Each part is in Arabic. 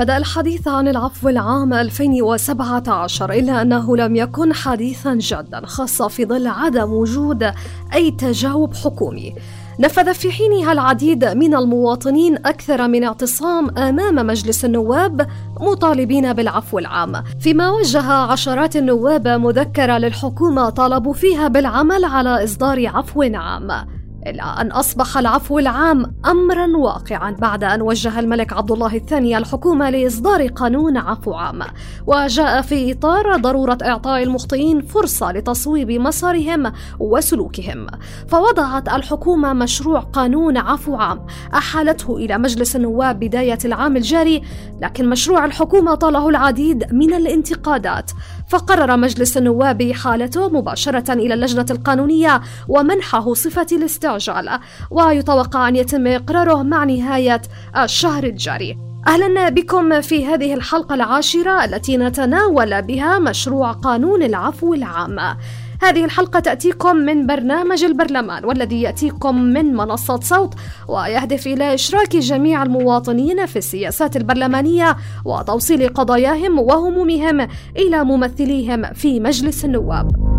بدأ الحديث عن العفو العام 2017 إلا أنه لم يكن حديثا جدا خاصة في ظل عدم وجود أي تجاوب حكومي. نفذ في حينها العديد من المواطنين أكثر من اعتصام أمام مجلس النواب مطالبين بالعفو العام. فيما وجه عشرات النواب مذكرة للحكومة طالبوا فيها بالعمل على إصدار عفو عام. أن أصبح العفو العام أمرا واقعا بعد أن وجه الملك عبد الله الثاني الحكومة لإصدار قانون عفو عام. وجاء في إطار ضرورة إعطاء المخطئين فرصة لتصويب مسارهم وسلوكهم. فوضعت الحكومة مشروع قانون عفو عام أحالته إلى مجلس النواب بداية العام الجاري لكن مشروع الحكومة طاله العديد من الانتقادات. فقرر مجلس النواب حالته مباشرة إلى اللجنة القانونية ومنحه صفة الاستعجال ويتوقع أن يتم إقراره مع نهاية الشهر الجاري. أهلا بكم في هذه الحلقة العاشرة التي نتناول بها مشروع قانون العفو العام. هذه الحلقة تأتيكم من برنامج البرلمان والذي يأتيكم من منصة صوت ويهدف إلى إشراك جميع المواطنين في السياسات البرلمانية وتوصيل قضاياهم وهمومهم إلى ممثليهم في مجلس النواب.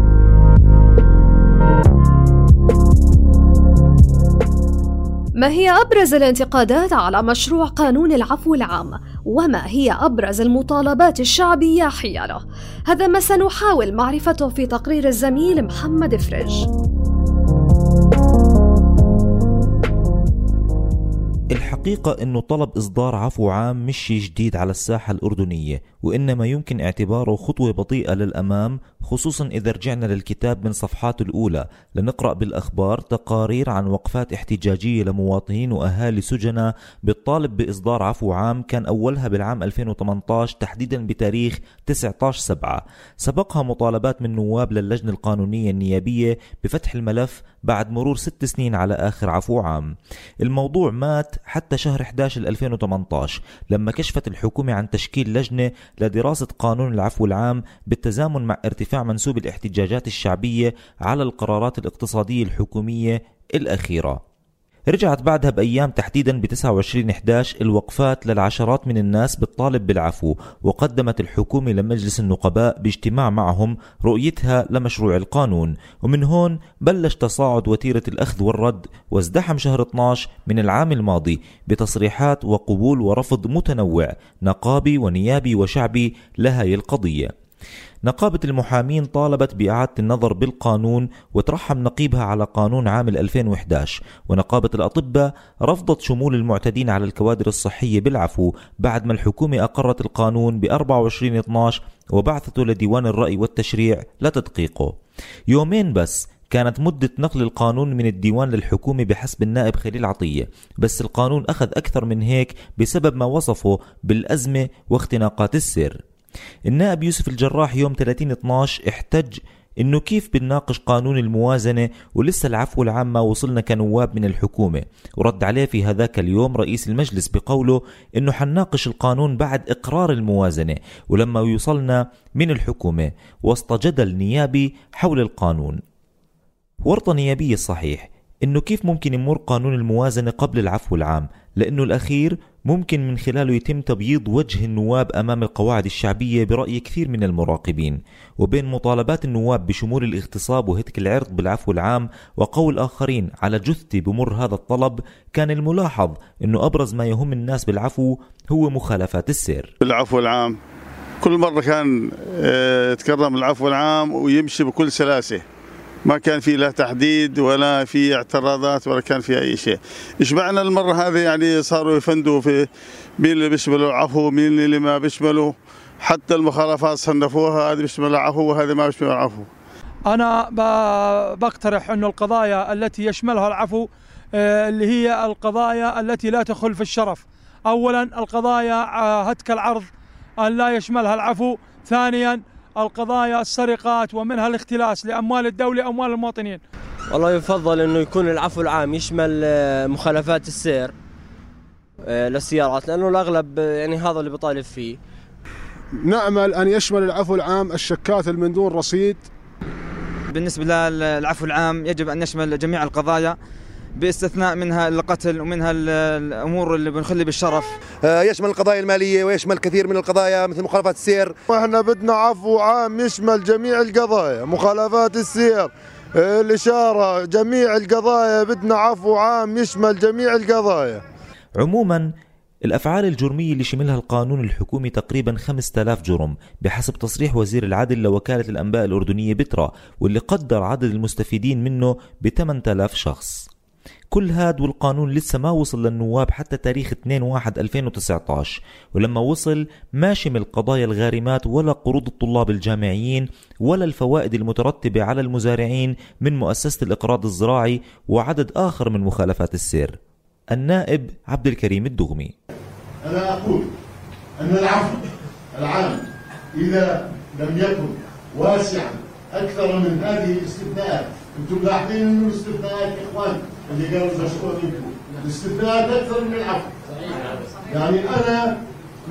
ما هي أبرز الانتقادات على مشروع قانون العفو العام؟ وما هي أبرز المطالبات الشعبية حياله؟ هذا ما سنحاول معرفته في تقرير الزميل محمد فريج. الحقيقة أنه طلب إصدار عفو عام مش جديد على الساحة الأردنية وإنما يمكن اعتباره خطوة بطيئة للأمام خصوصا إذا رجعنا للكتاب من صفحاته الأولى لنقرأ بالأخبار تقارير عن وقفات احتجاجية لمواطنين وأهالي سجنة بالطالب بإصدار عفو عام كان أولها بالعام 2018 تحديدا بتاريخ 19 سبعة. سبقها مطالبات من نواب للجنة القانونية النيابية بفتح الملف بعد مرور ست سنين على آخر عفو عام. الموضوع مات حتى شهر 11 2018 لما كشفت الحكومة عن تشكيل لجنة لدراسة قانون العفو العام بالتزامن مع ارتفاع منسوب الاحتجاجات الشعبية على القرارات الاقتصادية الحكومية الأخيرة. رجعت بعدها بأيام تحديدا ب 29 11 الوقفات للعشرات من الناس بالطالب بالعفو وقدمت الحكومة لمجلس النقباء باجتماع معهم رؤيتها لمشروع القانون. ومن هون بلش تصاعد وتيرة الأخذ والرد وازدحم شهر 12 من العام الماضي بتصريحات وقبول ورفض متنوع نقابي ونيابي وشعبي لهي القضية. نقابة المحامين طالبت بإعادة النظر بالقانون وترحم نقيبها على قانون عام 2011 ونقابة الأطباء رفضت شمول المعتدين على الكوادر الصحية بالعفو بعد ما الحكومة أقرت القانون ب 24 12 وبعثته لديوان الرأي والتشريع لتدقيقه. يومين بس كانت مدة نقل القانون من الديوان للحكومة بحسب النائب خليل عطية. بس القانون أخذ أكثر من هيك بسبب ما وصفه بالأزمة واختناقات السر. النائب يوسف الجراح يوم 30 12 احتج إنه كيف بنناقش قانون الموازنة ولسه العفو العام ما وصلنا كنواب من الحكومة. ورد عليه في هذاك اليوم رئيس المجلس بقوله إنه حنناقش القانون بعد إقرار الموازنة ولما يوصلنا من الحكومة. وسط جدل نيابي حول القانون. ورطة نيابية صحيح إنه كيف ممكن يمر قانون الموازنة قبل العفو العام؟ لأنه الأخير ممكن من خلاله يتم تبييض وجه النواب أمام القواعد الشعبية برأي كثير من المراقبين وبين مطالبات النواب بشمول الاغتصاب وهتك العرض بالعفو العام وقول آخرين على جثه بمر هذا الطلب كان الملاحظ إنه أبرز ما يهم الناس بالعفو هو مخالفات السير. العفو العام. كل مرة كان آه، يتكرم العفو العام ويمشي بكل سلاسة. ما كان في لا تحديد ولا في اعتراضات ولا كان في أي شيء. إيش معنى المرة هذه يعني صاروا يفندوا في مين اللي بيشملوا عفو مين اللي ما بيشملوا. حتى المخالفات صنفوها هذه بيشمل العفو وهذه ما بيشمل العفو أنا بقترح أن القضايا التي يشملها العفو آه، اللي هي القضايا التي لا تخل في الشرف. أولا القضايا آه، هتك العرض أن لا يشملها العفو. ثانيا القضايا السرقات ومنها الاختلاس لأموال الدولة أموال المواطنين. والله يفضل أنه يكون العفو العام يشمل آه، مخالفات السير للسيارات لأنه الأغلب يعني هذا اللي بطالب فيه. نأمل أن يشمل العفو العام الشكات من دون رصيد. بالنسبة للعفو العام يجب أن يشمل جميع القضايا. باستثناء منها القتل ومنها الأمور اللي بنخلي بالشرف. آه، يشمل القضايا المالية ويشمل كثير من القضايا مثل مخالفات السير. وإحنا بدنا عفو عام يشمل جميع القضايا مخالفات السير الإشارة جميع القضايا بدنا عفو عام يشمل جميع القضايا. عموما الأفعال الجرمية اللي شملها القانون الحكومي تقريبا 5000 جرم بحسب تصريح وزير العدل لوكالة الأنباء الأردنية بترا واللي قدر عدد المستفيدين منه ب 8000 شخص. كل هاد والقانون لسه ما وصل للنواب حتى تاريخ 2 1 2019 ولما وصل ما شمل قضايا الغارمات ولا قروض الطلاب الجامعيين ولا الفوائد المترتبة على المزارعين من مؤسسة الإقراض الزراعي وعدد آخر من مخالفات السير. النائب عبد الكريم الدغمي. أنا أقول أن العفو العام إذا لم يكن واسعا أكثر من هذه الاستثناءات أنتم لاحظين أنه الاستثناءات يا إخوان اللي قالوا منكم الاستثناءات أكثر من العفو. يعني أنا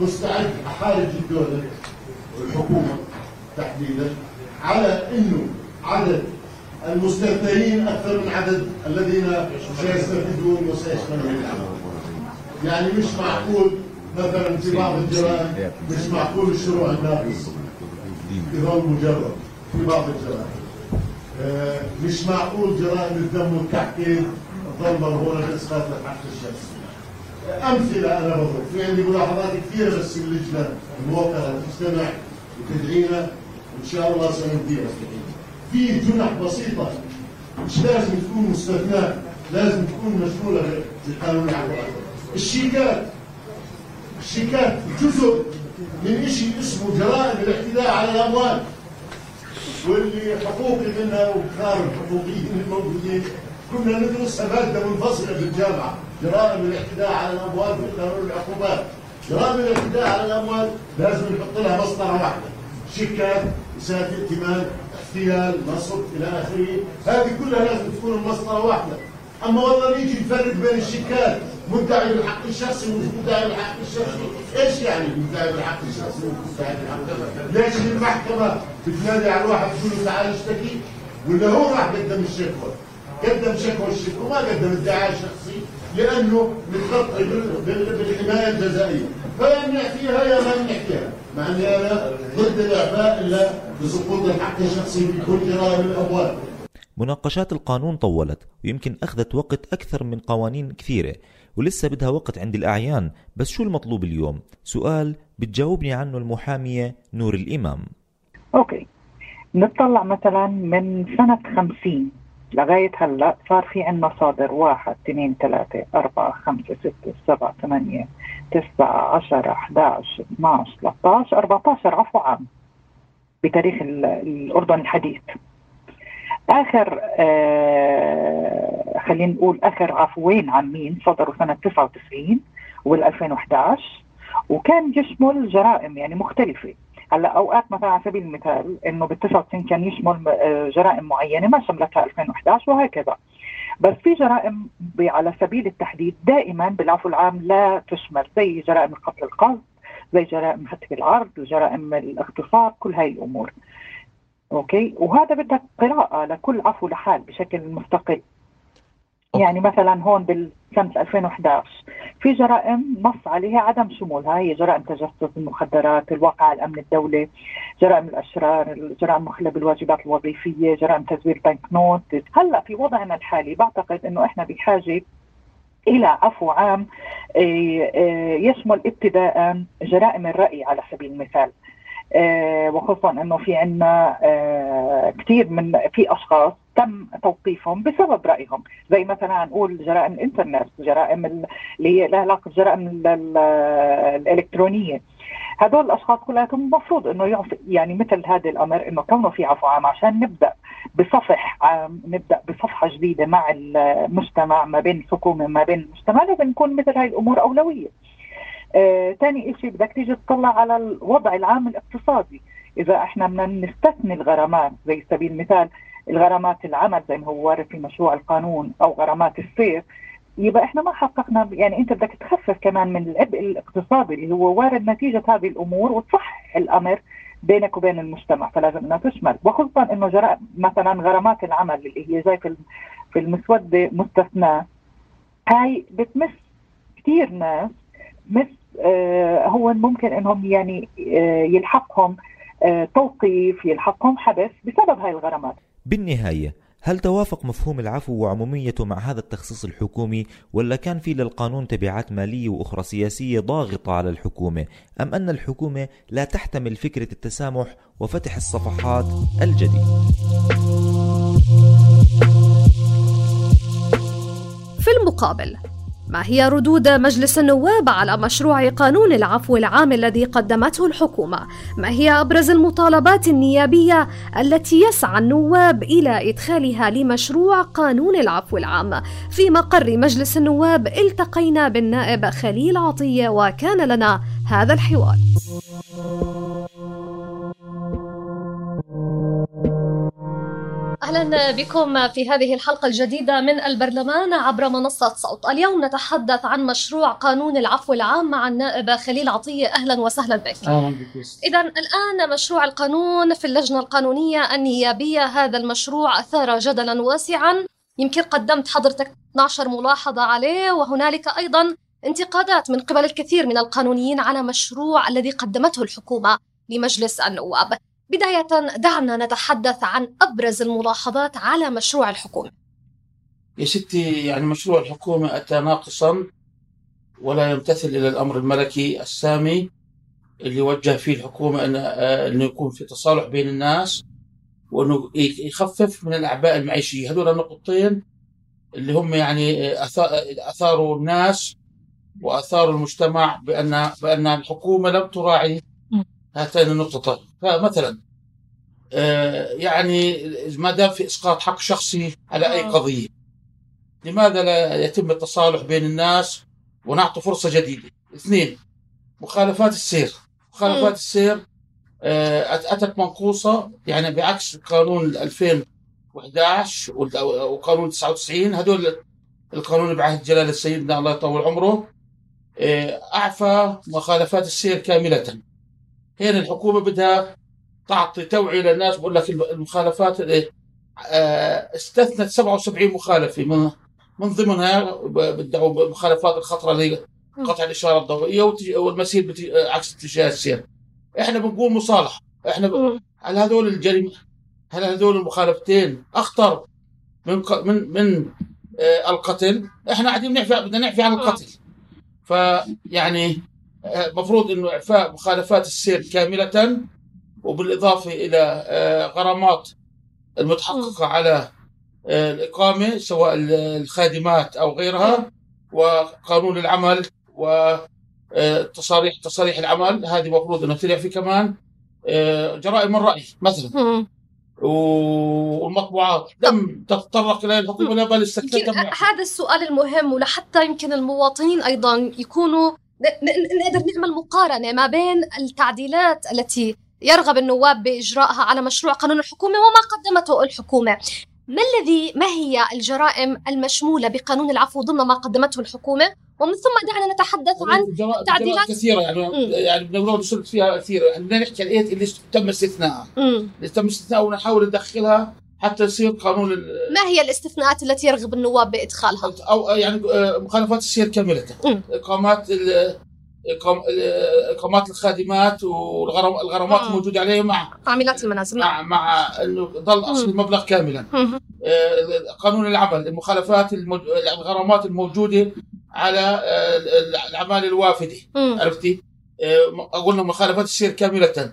مستعد أحارج الدولة والحكومة تحديدا على أنه عدد المستثنين أكثر من عدد الذين سيستفيدون وسيشملون يعني مش معقول مثلا في بعض الجرائم مش معقول الشروع الناقص يظل مجرد في بعض الجرائم آه، مش معقول جرائم الدم والتحكيم تظل مرهونه باسقاط الحق الشخصي. أمثلة أنا بضرب. في عندي ملاحظات كثيرة بس اللجنه الموقره تجتمع وتدعينا وان شاء الله سننتهي في جنح بسيطة مش لازم تكون مستثناة لازم تكون مشمولة بالقانون العقاري الشيكات. الشيكات جزء من شيء اسمه جرائم الاعتداء على الأموال. واللي حقوقي منها وكثار الحقوقيين الموجودين كنا ندرسها مادة منفصلة في الجامعة. جرائم الاعتداء على الأموال في قانون العقوبات جرائم الاعتداء على الأموال لازم نحط لها مسطرة واحدة. شيكات إساءة ائتمان اغتيال نصب إلى آخره. هذه كلها لازم تكون المسطره واحدة. أما والله نيجي نفرق بين الشيكات مدعي بالحق الشخصي ومش مدعي بالحق الشخصي. إيش يعني مدعي بالحق الشخصي ومش مدعي بالحق ليش المحكمة بتنادي على الواحد تقول له تعال اشتكي؟ ولا هو راح قدم الشكوى؟ قدم شكوى الشكوى ما قدم ادعاء شخصي لأنه متغطي بالحماية الجزائية. فيمنع فيها يا ما يمنع فيها مع أني أنا ضد الإعفاء إلا بسقوط الحق الشخصي في كل جرائم الأموال. مناقشات القانون طولت ويمكن أخذت وقت أكثر من قوانين كثيرة ولسه بدها وقت عند الأعيان. بس شو المطلوب اليوم؟ سؤال بتجاوبني عنه المحامية نور الإمام. أوكي. نطلع مثلا من سنة خمسين. لغاية هلأ صار في عندنا صادر واحد اثنين ثلاثة أربعة خمسة ستة سبعة ثمانية تسعة عشرة 11 12 13 14 عفو عام بتاريخ الأردن الحديث. آخر آه خلينا نقول آخر عفوين عامين صدروا سنة 99 وال 2011 وكان يشمل جرائم يعني مختلفة. هلا أوقات مثلا على سبيل المثال إنه بال 99 كان يشمل آه، جرائم معينة ما شملتها 2011 وهكذا. بس في جرائم على سبيل التحديد دائما بالعفو العام لا تشمل زي جرائم القتل القصد زي جرائم هتك العرض جرائم الاغتصاب كل هاي الأمور. أوكي؟ وهذا بدك قراءة لكل عفو لحال بشكل مستقل. يعني مثلا هون بالسنة 2011 في جرائم نص عليها عدم شمولها هي جرائم تجسس المخدرات الواقع على الأمن الدولي جرائم الأشرار الجرائم المخلة بالواجبات الوظيفية جرائم تزوير بنك نوت. هلأ في وضعنا الحالي بعتقد أنه إحنا بحاجة إلى عفو عام آه، آه، يشمل ابتداء جرائم الرأي على سبيل المثال. وخصوصا إنه في عندنا كثير من في أشخاص تم توقيفهم بسبب رأيهم زي مثلا نقول جرائم الإنترنت جرائم اللي هي لها علاقة بالجرائم الإلكترونية هدول الأشخاص كلهم المفروض إنه يعني مثل هذا الأمر إنه كونه في عفو عام عشان نبدأ بصفح عام نبدأ بصفحة جديدة مع المجتمع ما بين الحكومة ما بين المجتمع لازم نكون مثل هاي الأمور أولوية. آه، ثاني شيء بدك تيجي تطلع على الوضع العام الاقتصادي. إذا إحنا بدنا نستثني الغرامات زي سبيل المثال الغرامات العمل زي ما هو وارد في مشروع القانون أو غرامات السير يبقى إحنا ما حققنا يعني أنت بدك تخفف كمان من العبء الاقتصادي اللي هو وارد نتيجة هذه الأمور وتصحح الأمر بينك وبين المجتمع فلازم إنها تشمل. وخصوصا إنه جراء مثلا غرامات العمل اللي هي زي في في المسودة مستثناة هاي بتمس كثير ناس مس آه هو ممكن إنهم يعني آه يلحقهم آه توقيف يلحقهم حبس بسبب هاي الغرامات. بالنهاية هل توافق مفهوم العفو وعموميته مع هذا التخصيص الحكومي ولا كان في للقانون تبعات مالية وأخرى سياسية ضاغطة على الحكومة؟ أم أن الحكومة لا تحتمل فكرة التسامح وفتح الصفحات الجديدة؟ في المقابل ما هي ردود مجلس النواب على مشروع قانون العفو العام الذي قدمته الحكومة؟ ما هي أبرز المطالبات النيابية التي يسعى النواب إلى إدخالها لمشروع قانون العفو العام؟ في مقر مجلس النواب التقينا بالنائب خليل عطية وكان لنا هذا الحوار. أهلا بكم في هذه الحلقة الجديدة من البرلمان عبر منصة صوت. اليوم نتحدث عن مشروع قانون العفو العام مع النائب خليل عطية. أهلا وسهلا بك. أهلا بك إذا الآن مشروع القانون في اللجنة القانونية النيابية. هذا المشروع أثار جدلا واسعا. يمكن قدمت حضرتك 12 ملاحظة عليه وهنالك أيضا انتقادات من قبل الكثير من القانونيين على مشروع الذي قدمته الحكومة لمجلس النواب. بداية دعنا نتحدث عن أبرز الملاحظات على مشروع الحكومة. يا ستي يعني مشروع الحكومة أتى ناقصا ولا يمتثل إلى الأمر الملكي السامي اللي وجه فيه الحكومة أن أنه يكون في تصالح بين الناس وأنه يخفف من الأعباء المعيشية. هذول النقطتين اللي هم يعني أثاروا الناس وأثاروا المجتمع بأن بأن الحكومة لم تراعي هاتين النقطتين فمثلا آه يعني ما دام في إسقاط حق شخصي على أي قضية لماذا لا يتم التصالح بين الناس ونعطي فرصة جديدة؟ اثنين مخالفات السير. مخالفات السير آه أتت منقوصة يعني بعكس قانون 2011 وقانون 99 هذول القانون بعهد جلاله سيدنا الله يطول عمره آه أعفى مخالفات السير كاملة. هنا الحكومة بدها تعطي توعية للناس بقول لك المخالفات استثنت 77 مخالفة. من من ضمنها بدعوا المخالفات الخطرة اللي قطع الإشارة الضوئية والمسير عكس اتجاه السير إحنا بنقول مصالحة. إحنا ب... هل هذول الجريمة هل هذول المخالفتين أخطر من من من القتل؟ إحنا قاعدين نحكي بدنا نحكي عن القتل. فيعني المفروض إنه إعفاء مخالفات السير كاملة وبالإضافة إلى غرامات المتحققة على الإقامة سواء الخادمات أو غيرها وقانون العمل وتصاريح تصاريح العمل. هذه المفروض انه طلع في كمان جرائم الرأي مثلا. والمطبوعات. لم تتطرق إلى الحكومة لا بل هذا السؤال المهم ولحتى يمكن المواطنين أيضا يكونوا نقدر نعمل مقارنة ما بين التعديلات التي يرغب النواب باجرائها على مشروع قانون الحكومة وما قدمته الحكومة. ما الذي ما هي الجرائم المشمولة بقانون العفو ضمن ما قدمته الحكومة؟ ومن ثم دعنا نتحدث عن تعديلات كثيرة يعني مم. يعني نصرف فيها كثير يعني بدنا نحكي عن اللي تم استثناءها اللي تم استثناءها ونحاول ندخلها حتى يصير قانون ما هي الاستثناءات التي يرغب النواب بإدخالها؟ أو يعني مخالفات السير كاملة. إقامات إقامات الخادمات والغرامات الموجودة عليها مع عاملات المنازل. مع مع انه ضل أصل المبلغ كاملا. قانون العمل المخالفات المج... الغرامات الموجودة على الأعمال الوافدة. عرفتي؟ قلنا مخالفات السير كاملة.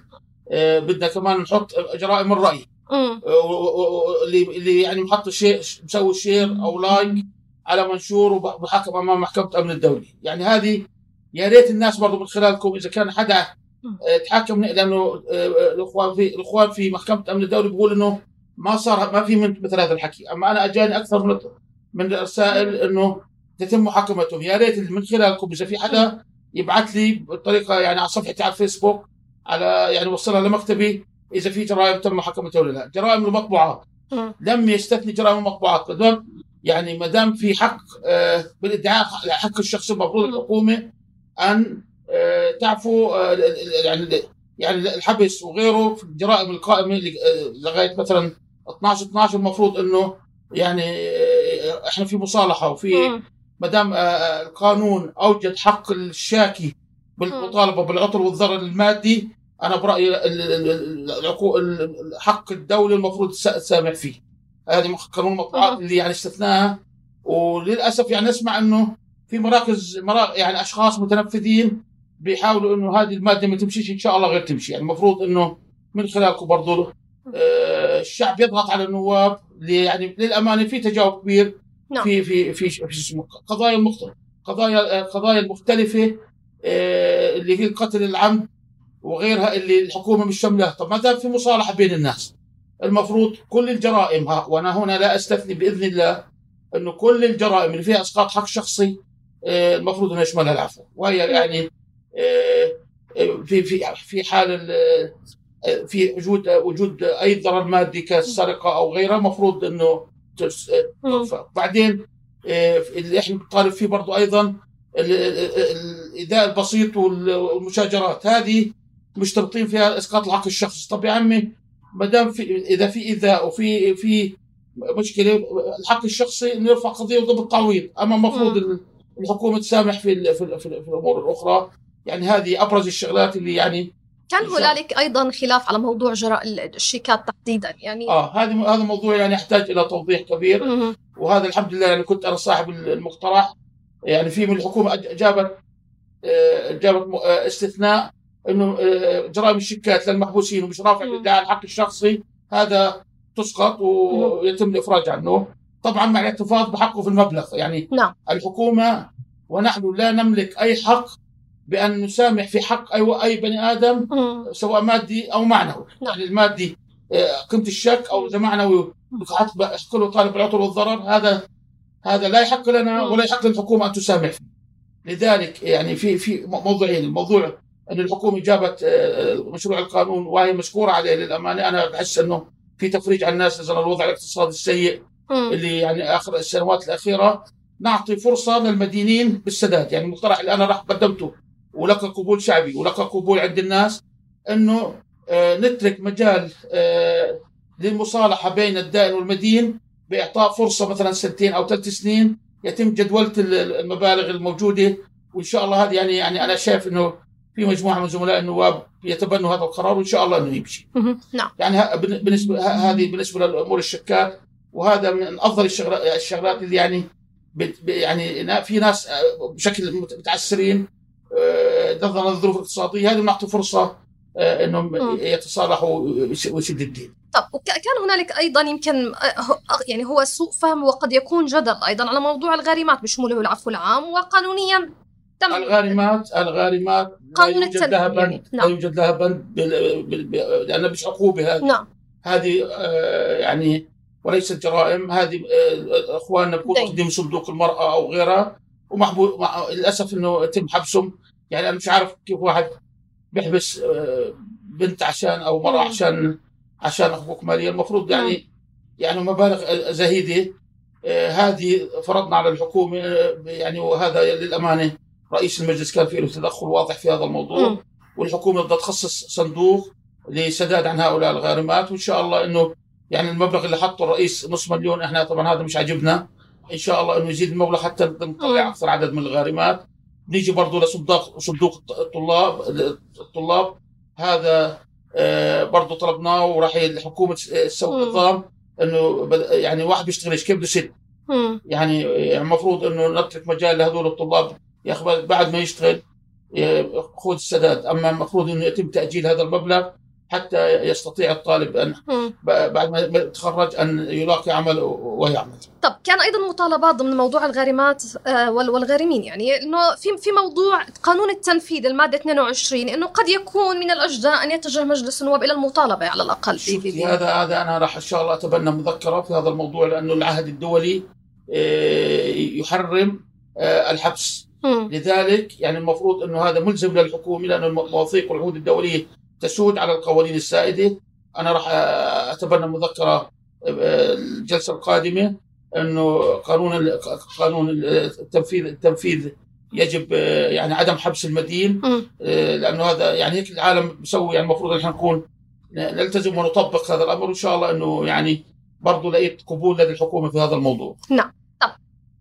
بدنا كمان نحط جرائم الرأي. اللي اللي يعني محط شيء مسوي share أو like على منشور وبحكم أمام محكمة أمن الدولة يعني هذه يا ريت الناس برضه من خلالكم إذا كان حدا آه، تحاكم لأنه آه، الأخوان في الأخوان في محكمة أمن الدولة بيقول إنه ما صار ما في من مثل هذا الحكي. أما أنا أجاني أكثر من من رسائل إنه تتم محاكمتهم. يا ريت من خلالكم إذا في حدا يبعث لي بطريقة يعني على صفحتي على الفيسبوك على يعني وصلها لمكتبي إذا في جرائم تم محاكمتها ولا لا. جرائم المطبوعات لم يستثني جرائم المطبوعات يعني ما دام في حق آه، بالادعاء حق الشخص المفروض الحكومة أن آه، تعفو آه، يعني يعني الحبس وغيره في الجرائم القائمة لغاية مثلا 12 12 المفروض إنه يعني إحنا في مصالحة وفي ما دام القانون أوجد حق الشاكي بالمطالبة بالعطل والضرر المادي أنا برأيي حق الدولة المفروض تس- تسامح فيه. هذه قانون المطبوعات اللي يعني استثناها. وللأسف يعني نسمع إنه في مراكز مرا يعني أشخاص متنفذين بيحاولوا إنه هذه المادة ما تمشيش إن شاء الله غير تمشي. يعني المفروض إنه من خلالكم برضو آه، الشعب يضغط على النواب اللي يعني للأمانة في تجاوب كبير نعم. في في في في شو اسمه قضايا المختلفه قضايا المختلفة آه، اللي هي القتل العمد وغيرها اللي الحكومة مش شاملها طب ما دام في مصالحة بين الناس. المفروض كل الجرائم ها وأنا هنا لا أستثني بإذن الله إنه كل الجرائم اللي فيها إسقاط حق شخصي آه، المفروض إنه يشملها العفو. وهي يعني آه، آه، في في في حال ال- في وجود وجود أي ضرر مادي كالسرقه أو غيرها المفروض إنه. بعدين اللي إحنا بنطالب فيه برضو أيضا ال- ال- ال- الإيذاء البسيط وال- والمشاجرات. هذه مشترطين فيها إسقاط الحق الشخصي. طب يا عمي ما دام في إذا في ايذاء وفي في مشكلة الحق الشخصي انه يرفع قضية وضبط تعويض أما المفروض ال- الحكومة تسامح في ال- في, ال- في, ال- في الأمور الأخرى. يعني هذه أبرز الشغلات اللي يعني كان هنالك أيضا خلاف على موضوع جراء الشيكات تحديدا يعني. آه هذا هذا موضوع يعني يحتاج إلى توضيح كبير. وهذا الحمد لله يعني كنت أنا صاحب المقترح. يعني في من الحكومة جابت آه، جابت آه، استثناء إنه آه، جرائم الشيكات للمحبوسين ومش رافع الادعاء الحق الشخصي هذا تسقط ويتم الإفراج عنه. طبعا مع الاحتفاظ بحقه في المبلغ يعني نعم. الحكومة ونحن لا نملك أي حق بأن نسامح في حق أي أي بني آدم سواء مادي أو معنوي. يعني المادي آه، قيمة الشك أو اذا معنوي حق يحق له طالب العطل والضرر هذا هذا لا يحق لنا ولا يحق للحكومة أن تسامح فيه. لذلك يعني في في موضوعين الموضوع إن الحكومة جابت آه، مشروع القانون وهي مشكوره عليه للأمانة. أنا بحس إنه في تفريج على الناس نظرا الوضع الاقتصادي السيء اللي يعني آخر السنوات الأخيرة نعطي فرصة للمدينين بالسداد. يعني المقترح اللي أنا راح قدمته ولقى قبول شعبي ولقى قبول عند الناس إنه آه، نترك مجال آه، للمصالحة بين الدائن والمدين بإعطاء فرصة مثلا سنتين أو ثلاث سنين يتم جدولة ال- المبالغ الموجودة. وإن شاء الله هذه يعني يعني أنا شايف إنه في مجموعة من زملاء النواب يتبنوا هذا القرار وإن شاء الله أنه يمشي. نعم يعني بالنسبة هذه بالنسبة للأمور الشكات وهذا من أفضل الشغلات اللي يعني يعني في ناس آه، بشكل مت- متعسرين آه، نظرا للظروف الاقتصادية هذه نعطي فرصة آه، إنهم يتصالحوا ويس- ويسد الدين. طب وكان هنالك أيضا يمكن يعني هو سوء فهم وقد يكون جدل أيضا على موضوع الغارمات بشموله العفو العام وقانونيا تم الغارمات الغارمات لا قانون لها بند يعني. لا نعم. يوجد لها بند بال- بال- بال- لانها مش عقوبة هذه. نعم. هذه آه، يعني وليست جرائم. هذه آه، إخواننا بيكونوا دين. واخدين صندوق المرأة أو غيرها. ومحبو مع للأسف إنه يتم حبسهم. يعني أنا مش عارف كيف واحد بيحبس آه، بنت عشان أو مرأة مم. عشان عشان حقوق مالية. المفروض يعني يعني مبالغ زهيدة. آه، هذه فرضنا على الحكومة آه، يعني وهذا للأمانة. رئيس المجلس كان في له تدخل واضح في هذا الموضوع مم. والحكومة بدها تخصص صندوق لسداد عن هؤلاء الغارمات وإن شاء الله إنه يعني المبلغ اللي حطه الرئيس نص مليون إحنا طبعا هذا مش عاجبنا. إن شاء الله إنه يزيد المبلغ حتى نطلع أكثر عدد من الغارمات. نيجي برضه لصندوق صندوق الطلاب الطلاب. هذا آه، برضه طلبناه وراح الحكومة تسوي نظام إنه يعني واحد بيشتغلش كيف بده. يعني المفروض إنه نترك مجال لهذول الطلاب يا أخي بعد ما يشتغل خذ السداد أما المفروض إنه يتم تأجيل هذا المبلغ حتى يستطيع الطالب. ب- بعد ما يتخرج أن يلاقي عمل ويعمل. طب كان أيضا مطالبات ضمن موضوع الغارمات آه، وال- والغارمين يعني إنه في في موضوع قانون التنفيذ المادة 22 إنه قد يكون من الاجداء أن يتجه مجلس النواب إلى المطالبة على ب- في ب- هذا هذا أنا راح إن شاء الله أتبنى مذكرة في هذا الموضوع لأنه العهد الدولي آه، يحرم آه، الحبس. لذلك يعني المفروض إنه هذا ملزم للحكومة لأن المواثيق والعهود الدولية تسود على القوانين السائدة. أنا راح أتبنى مذكرة آه، الجلسة القادمة إنه قانون قانون التنفيذ التنفيذ يجب آه، يعني عدم حبس المدين. آه، لأنه هذا يعني هيك العالم بيسوي يعني المفروض إحنا نكون نلتزم ونطبق هذا الأمر. وإن شاء الله إنه يعني برضه لقيت قبول لدى الحكومة في هذا الموضوع. نعم.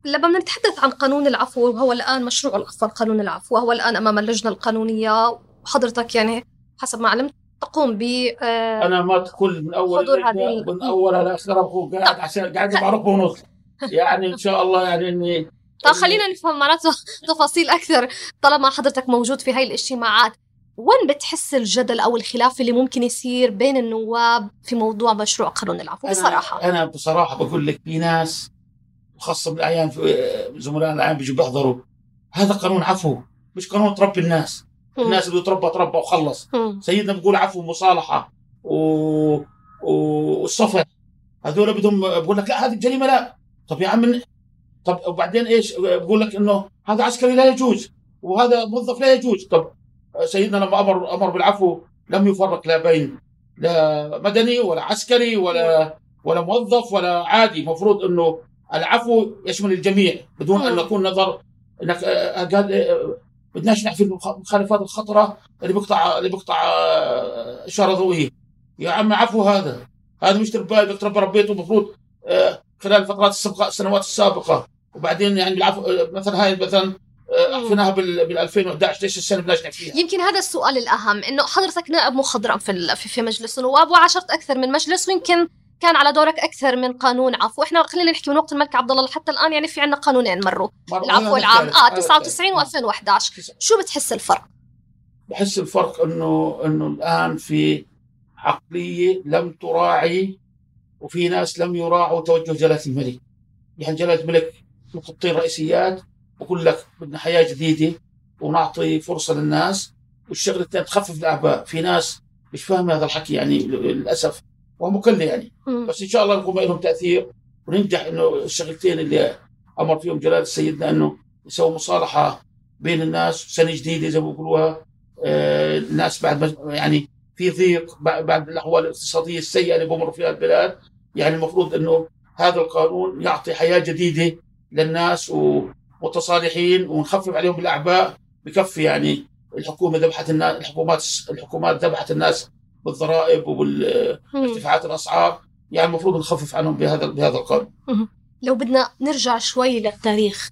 لما نتحدث عن قانون العفو وهو الآن مشروع الافضل قانون العفو وهو الآن أمام اللجنة القانونية وحضرتك يعني حسب ما علمت تقوم ب آه، أنا ما كل من أول حضور اللجنة هذه من اولها لاخرها قاعد عشان قاعد بعرف ونص يعني إن شاء الله يعني إني طيب خلينا نفهم معناته تفاصيل أكثر. طالما حضرتك موجود في هاي الاجتماعات وين بتحس الجدل أو الخلاف اللي ممكن يصير بين النواب في موضوع مشروع قانون العفو؟ بصراحة. أنا بصراحة بقول لك في ناس خاصة بالأعيان في زملائنا الأعيان بيجوا بيحضروا. هذا قانون عفو مش قانون تربي الناس. الناس اللي تربى تربى وخلص. سيدنا بيقول عفو ومصالحة و... و... والصفح هذول بدهم بقول لك لا هذه الجريمه لا. طب يا عم طب وبعدين إيش؟ بقول لك إنه هذا عسكري لا يجوز وهذا موظف لا يجوز. طب سيدنا لما أمر أمر بالعفو لم يفرق لا بين لا مدني ولا عسكري ولا ولا موظف ولا عادي. المفروض إنه العفو يشمل الجميع بدون أن نكون نظر انك آه، قال آه، بدناش نحفي المخالفات الخطرة اللي بيقطع اللي بيقطع آه، إشارة ضوئية. يا عم عفو هذا. هذا مش تربى تربى ربيته المفروض آه، خلال الفترات السابقه السنوات السابقة. وبعدين يعني بالعفو آه، مثلا هاي مثلا آه، عفيناها بال بال 2011 ليش السنة بدناش نحكيها؟ يمكن هذا السؤال الأهم إنه حضرتك نائب مخضرم في في مجلس النواب وعاشرت أكثر من مجلس ويمكن كان على دورك أكثر من قانون عفو إحنا خلينا نحكي من وقت الملك عبد الله لحتى الآن يعني في عندنا قانونين مروا. العفو العام. آه هذا 99 و2011 شو بتحس الفرق؟ بحس الفرق إنه إنه الآن في عقلية لم تراعي وفي ناس لم يراعوا توجه جلالة الملك. يعني جلالة الملك في خطين رئيسيات بقول لك بدنا حياة جديدة ونعطي فرصة للناس والشغلة الثانية تخفف الأعباء. في ناس مش فاهمة هذا الحكي يعني للأسف. مكلف يعني. مم. بس إن شاء الله يكون لهم تأثير وننجح إنه الشغلتين اللي أمر فيهم جلاله سيدنا إنه يسوي مصالحة بين الناس سنة جديدة زي ما بيقولوها. آه، الناس بعد ما يعني في ضيق بعد بعد الأحوال الاقتصادية السيئة اللي بمر فيها البلاد. يعني المفروض إنه هذا القانون يعطي حياة جديدة للناس ومتصالحين ونخفف عليهم الأعباء بكفي يعني الحكومة ذبحت الناس الحكومات الحكومات ذبحت الناس بالضرائب وبالارتفاعات الأسعار. يعني المفروض نخفف عنهم بهذا بهذا القانون. لو بدنا نرجع شوي للتاريخ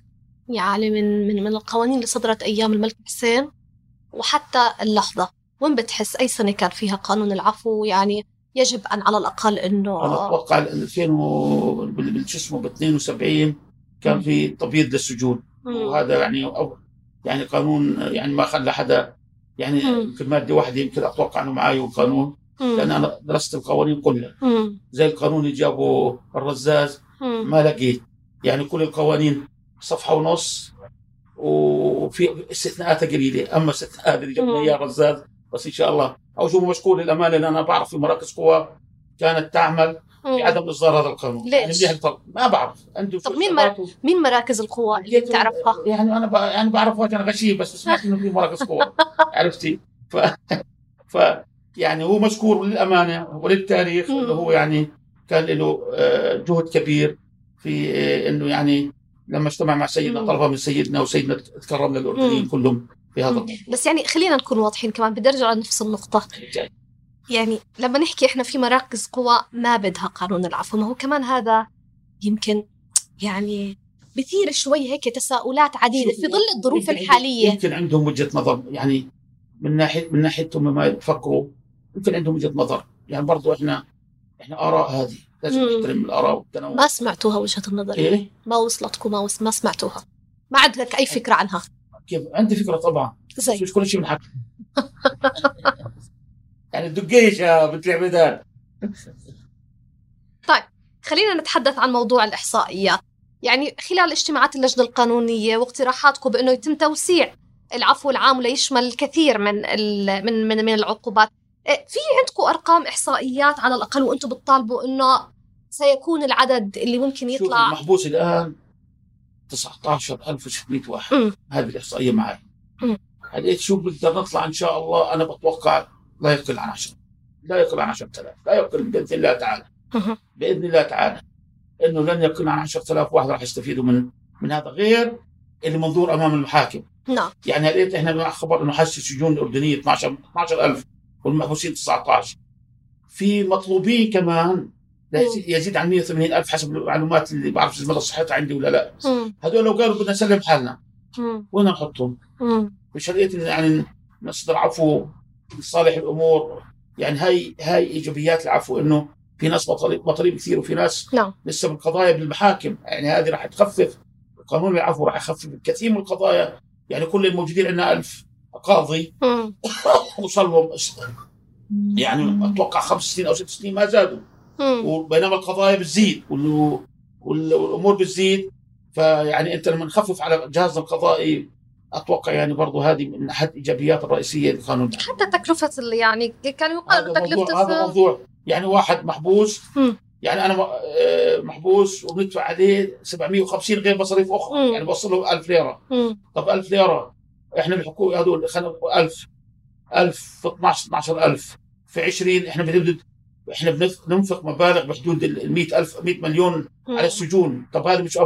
يعني من من من القوانين اللي صدرت أيام الملك حسين وحتى اللحظة. وين بتحس؟ أي سنة كان فيها قانون العفو؟ يعني يجب أن على الأقل إنه أنا أتوقع 2000 و- شو اسمه ب 72 كان في تبييض للسجون. وهذا يعني أو يعني قانون يعني ما خلى حدا يعني مم. يمكن ماده واحدة يمكن أتوقع إنه معي والقانون مم. لأن أنا درست القوانين كلها. زي القانون اللي جابه الرزاز مم. ما لقيت يعني كل القوانين صفحة ونص وفي استثناءات قليله أما استثناءات اللي جبنا مم. إياه الرزاز بس إن شاء الله أو شو مشكور للأمانة لأن أنا بعرف في مراكز قوى كانت تعمل. بعدم إصدار هذا القانون ليش؟ يعني منيح الطلب. ما بعرف عنده طب مين مر... مين مراكز القوى اللي بتعرفها؟ يعني أنا ب... يعني بعرف وقت أنا غشيم بس سمعت إنه في مراكز قوى عرفتي ف... ف يعني هو مشكور للأمانة وللتاريخ إنه هو يعني كان له آه، جهد كبير في آه، إنه يعني لما اجتمع مع سيدنا. طلبها من سيدنا وسيدنا تكرمنا الأردنيين. كلهم في هذا بس يعني خلينا نكون واضحين كمان بدي أرجع لنفس النقطة يعني لما نحكي إحنا في مراكز قوى ما بدها قانون العفو ما هو كمان هذا يمكن يعني بثير شوي هيك تساؤلات عديدة في ظل الظروف الحالية. يمكن عندهم وجهة نظر يعني من ناحيه من ناحيتهم ما يفكروا يمكن عندهم وجهة نظر. يعني برضو إحنا إحنا آراء هذه. لازم. نحترم الآراء والتنوع. ما سمعتوها وجهة النظر. إيه؟ ما وصلتكم ما, وص... ما سمعتوها. ما عندك أي فكرة عنها. كيف؟ عندي فكرة طبعا. زي مش كل شيء بنحكي يعني الدقيش يا بنت العبيدان طيب خلينا نتحدث عن موضوع الإحصائيات. يعني خلال اجتماعات اللجنة القانونية واقتراحاتكم بأنه يتم توسيع العفو العام ليشمل الكثير من من من, من العقوبات. إيه، في عندكم أرقام إحصائيات على الأقل وأنتم بتطالبوا إنه سيكون العدد اللي ممكن يطلع؟ المحبوس الآن 19600 واحد. هذه الإحصائية معي. هل شو بنقدر نطلع إن شاء الله أنا بتوقع لا يقل عن 10 لا يقل عن 10000 لا يقل بإذن الله تعالى. بإذن الله تعالى. إنه لن يقل عن 10000 واحد راح يستفيدوا من من هذا غير اللي منظور أمام المحاكم. نعم. يعني لقيت إحنا خبر إنه حس السجون الاردنيه 12 12000 والمحبوسين 19 في مطلوبين كمان. يزيد عن 180 ألف حسب المعلومات اللي بعرف مدى صحتها عندي ولا لا. هذول لو قالوا بدنا نسلم حالنا. وين نحطهم؟ مش لقيت يعني نصدر عفو لصالح الأمور. يعني هاي هاي إيجابيات العفو إنه في ناس مطالب مطالب كثير وفي ناس نعم. لسه بالقضايا بالمحاكم. يعني هذه راح تخفف. قانون العفو راح يخفف كثير من القضايا. يعني كل الموجودين عندنا ألف قاضي وصل لهم يعني أتوقع خمس سنين أو ست سنين ما زادوا. وبينما القضايا بتزيد والأمور بتزيد. فيعني أنت لما نخفف على جهازنا القضائي أتوقع يعني برضه هذه من أحد الايجابيات الرئيسية للقانون حتى تكلفة يعني كان يقال تكلفة هذا موضوع يعني واحد محبوس. يعني أنا آه، محبوس وبندفع عليه 750 غير مصاريف أخرى. مم. يعني بوصل له 1000 ليرة. مم. طب 1000 ليرة إحنا الحكومة هذول 1000 1000 في 12 12000 في 20 إحنا بنبدأ إحنا بننفق مبالغ بحدود ال 100000 100 مليون. على السجون. طب هذا مش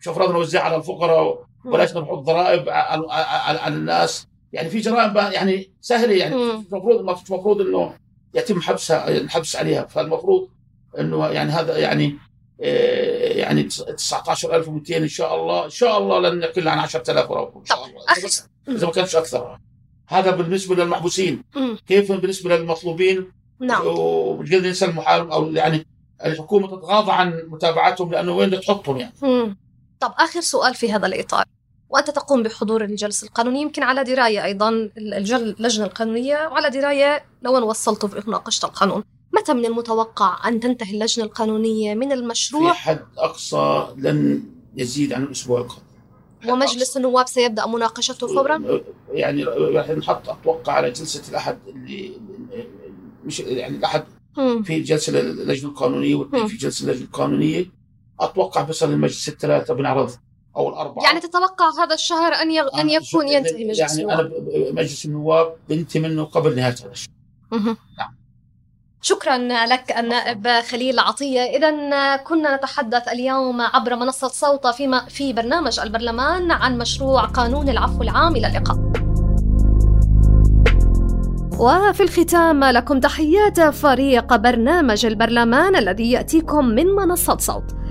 مش أفراد نوزعها على الفقراء ولاش نحط ضرائب على, الناس. يعني في جرائم يعني سهلة يعني المفروض المفروض إنه يتم حبسها الحبس عليها. فالمفروض إنه يعني هذا يعني آه، يعني 19200 إن شاء الله. إن شاء الله لن يقل عن 10000 إن شاء الله. إذا ما كانش أكثر. هذا بالنسبة للمحبوسين. كيف بالنسبة للمطلوبين؟ نعم. قادر ننسى المحارب أو يعني الحكومة تتغاضى عن متابعتهم لأنه وين تحطهم يعني. طب آخر سؤال في هذا الإطار. وأنت تقوم بحضور الجلسه القانونيه يمكن على دراية أيضا اللجنة القانونية وعلى دراية لوين وصلتوا في مناقشه القانون. متى من المتوقع أن تنتهي اللجنة القانونية من المشروع؟ في حد أقصى لن يزيد عن الأسبوع القادم ومجلس النواب سيبدأ مناقشته فورا؟ يعني راح نحط أتوقع على جلسة الأحد اللي مش يعني الأحد في جلسة اللجنة القانونية واثنين في جلسة اللجنة القانونية. أتوقع بيصل المجلس الثلاثة بنعرض أو الأربعة. يعني تتوقع هذا الشهر أن يغ... أن يكون ينتهي مجلس يعني النواب؟ يعني أنا مجلس النواب بنتهي منه قبل نهاية هذا الشهر. نعم. شكرا لك النائب خليل عطية. إذا كنا نتحدث اليوم عبر منصة صوت في, في برنامج البرلمان عن مشروع قانون العفو العام إلى اللقاء. وفي الختام لكم تحيات فريق برنامج البرلمان الذي يأتيكم من منصة صوت.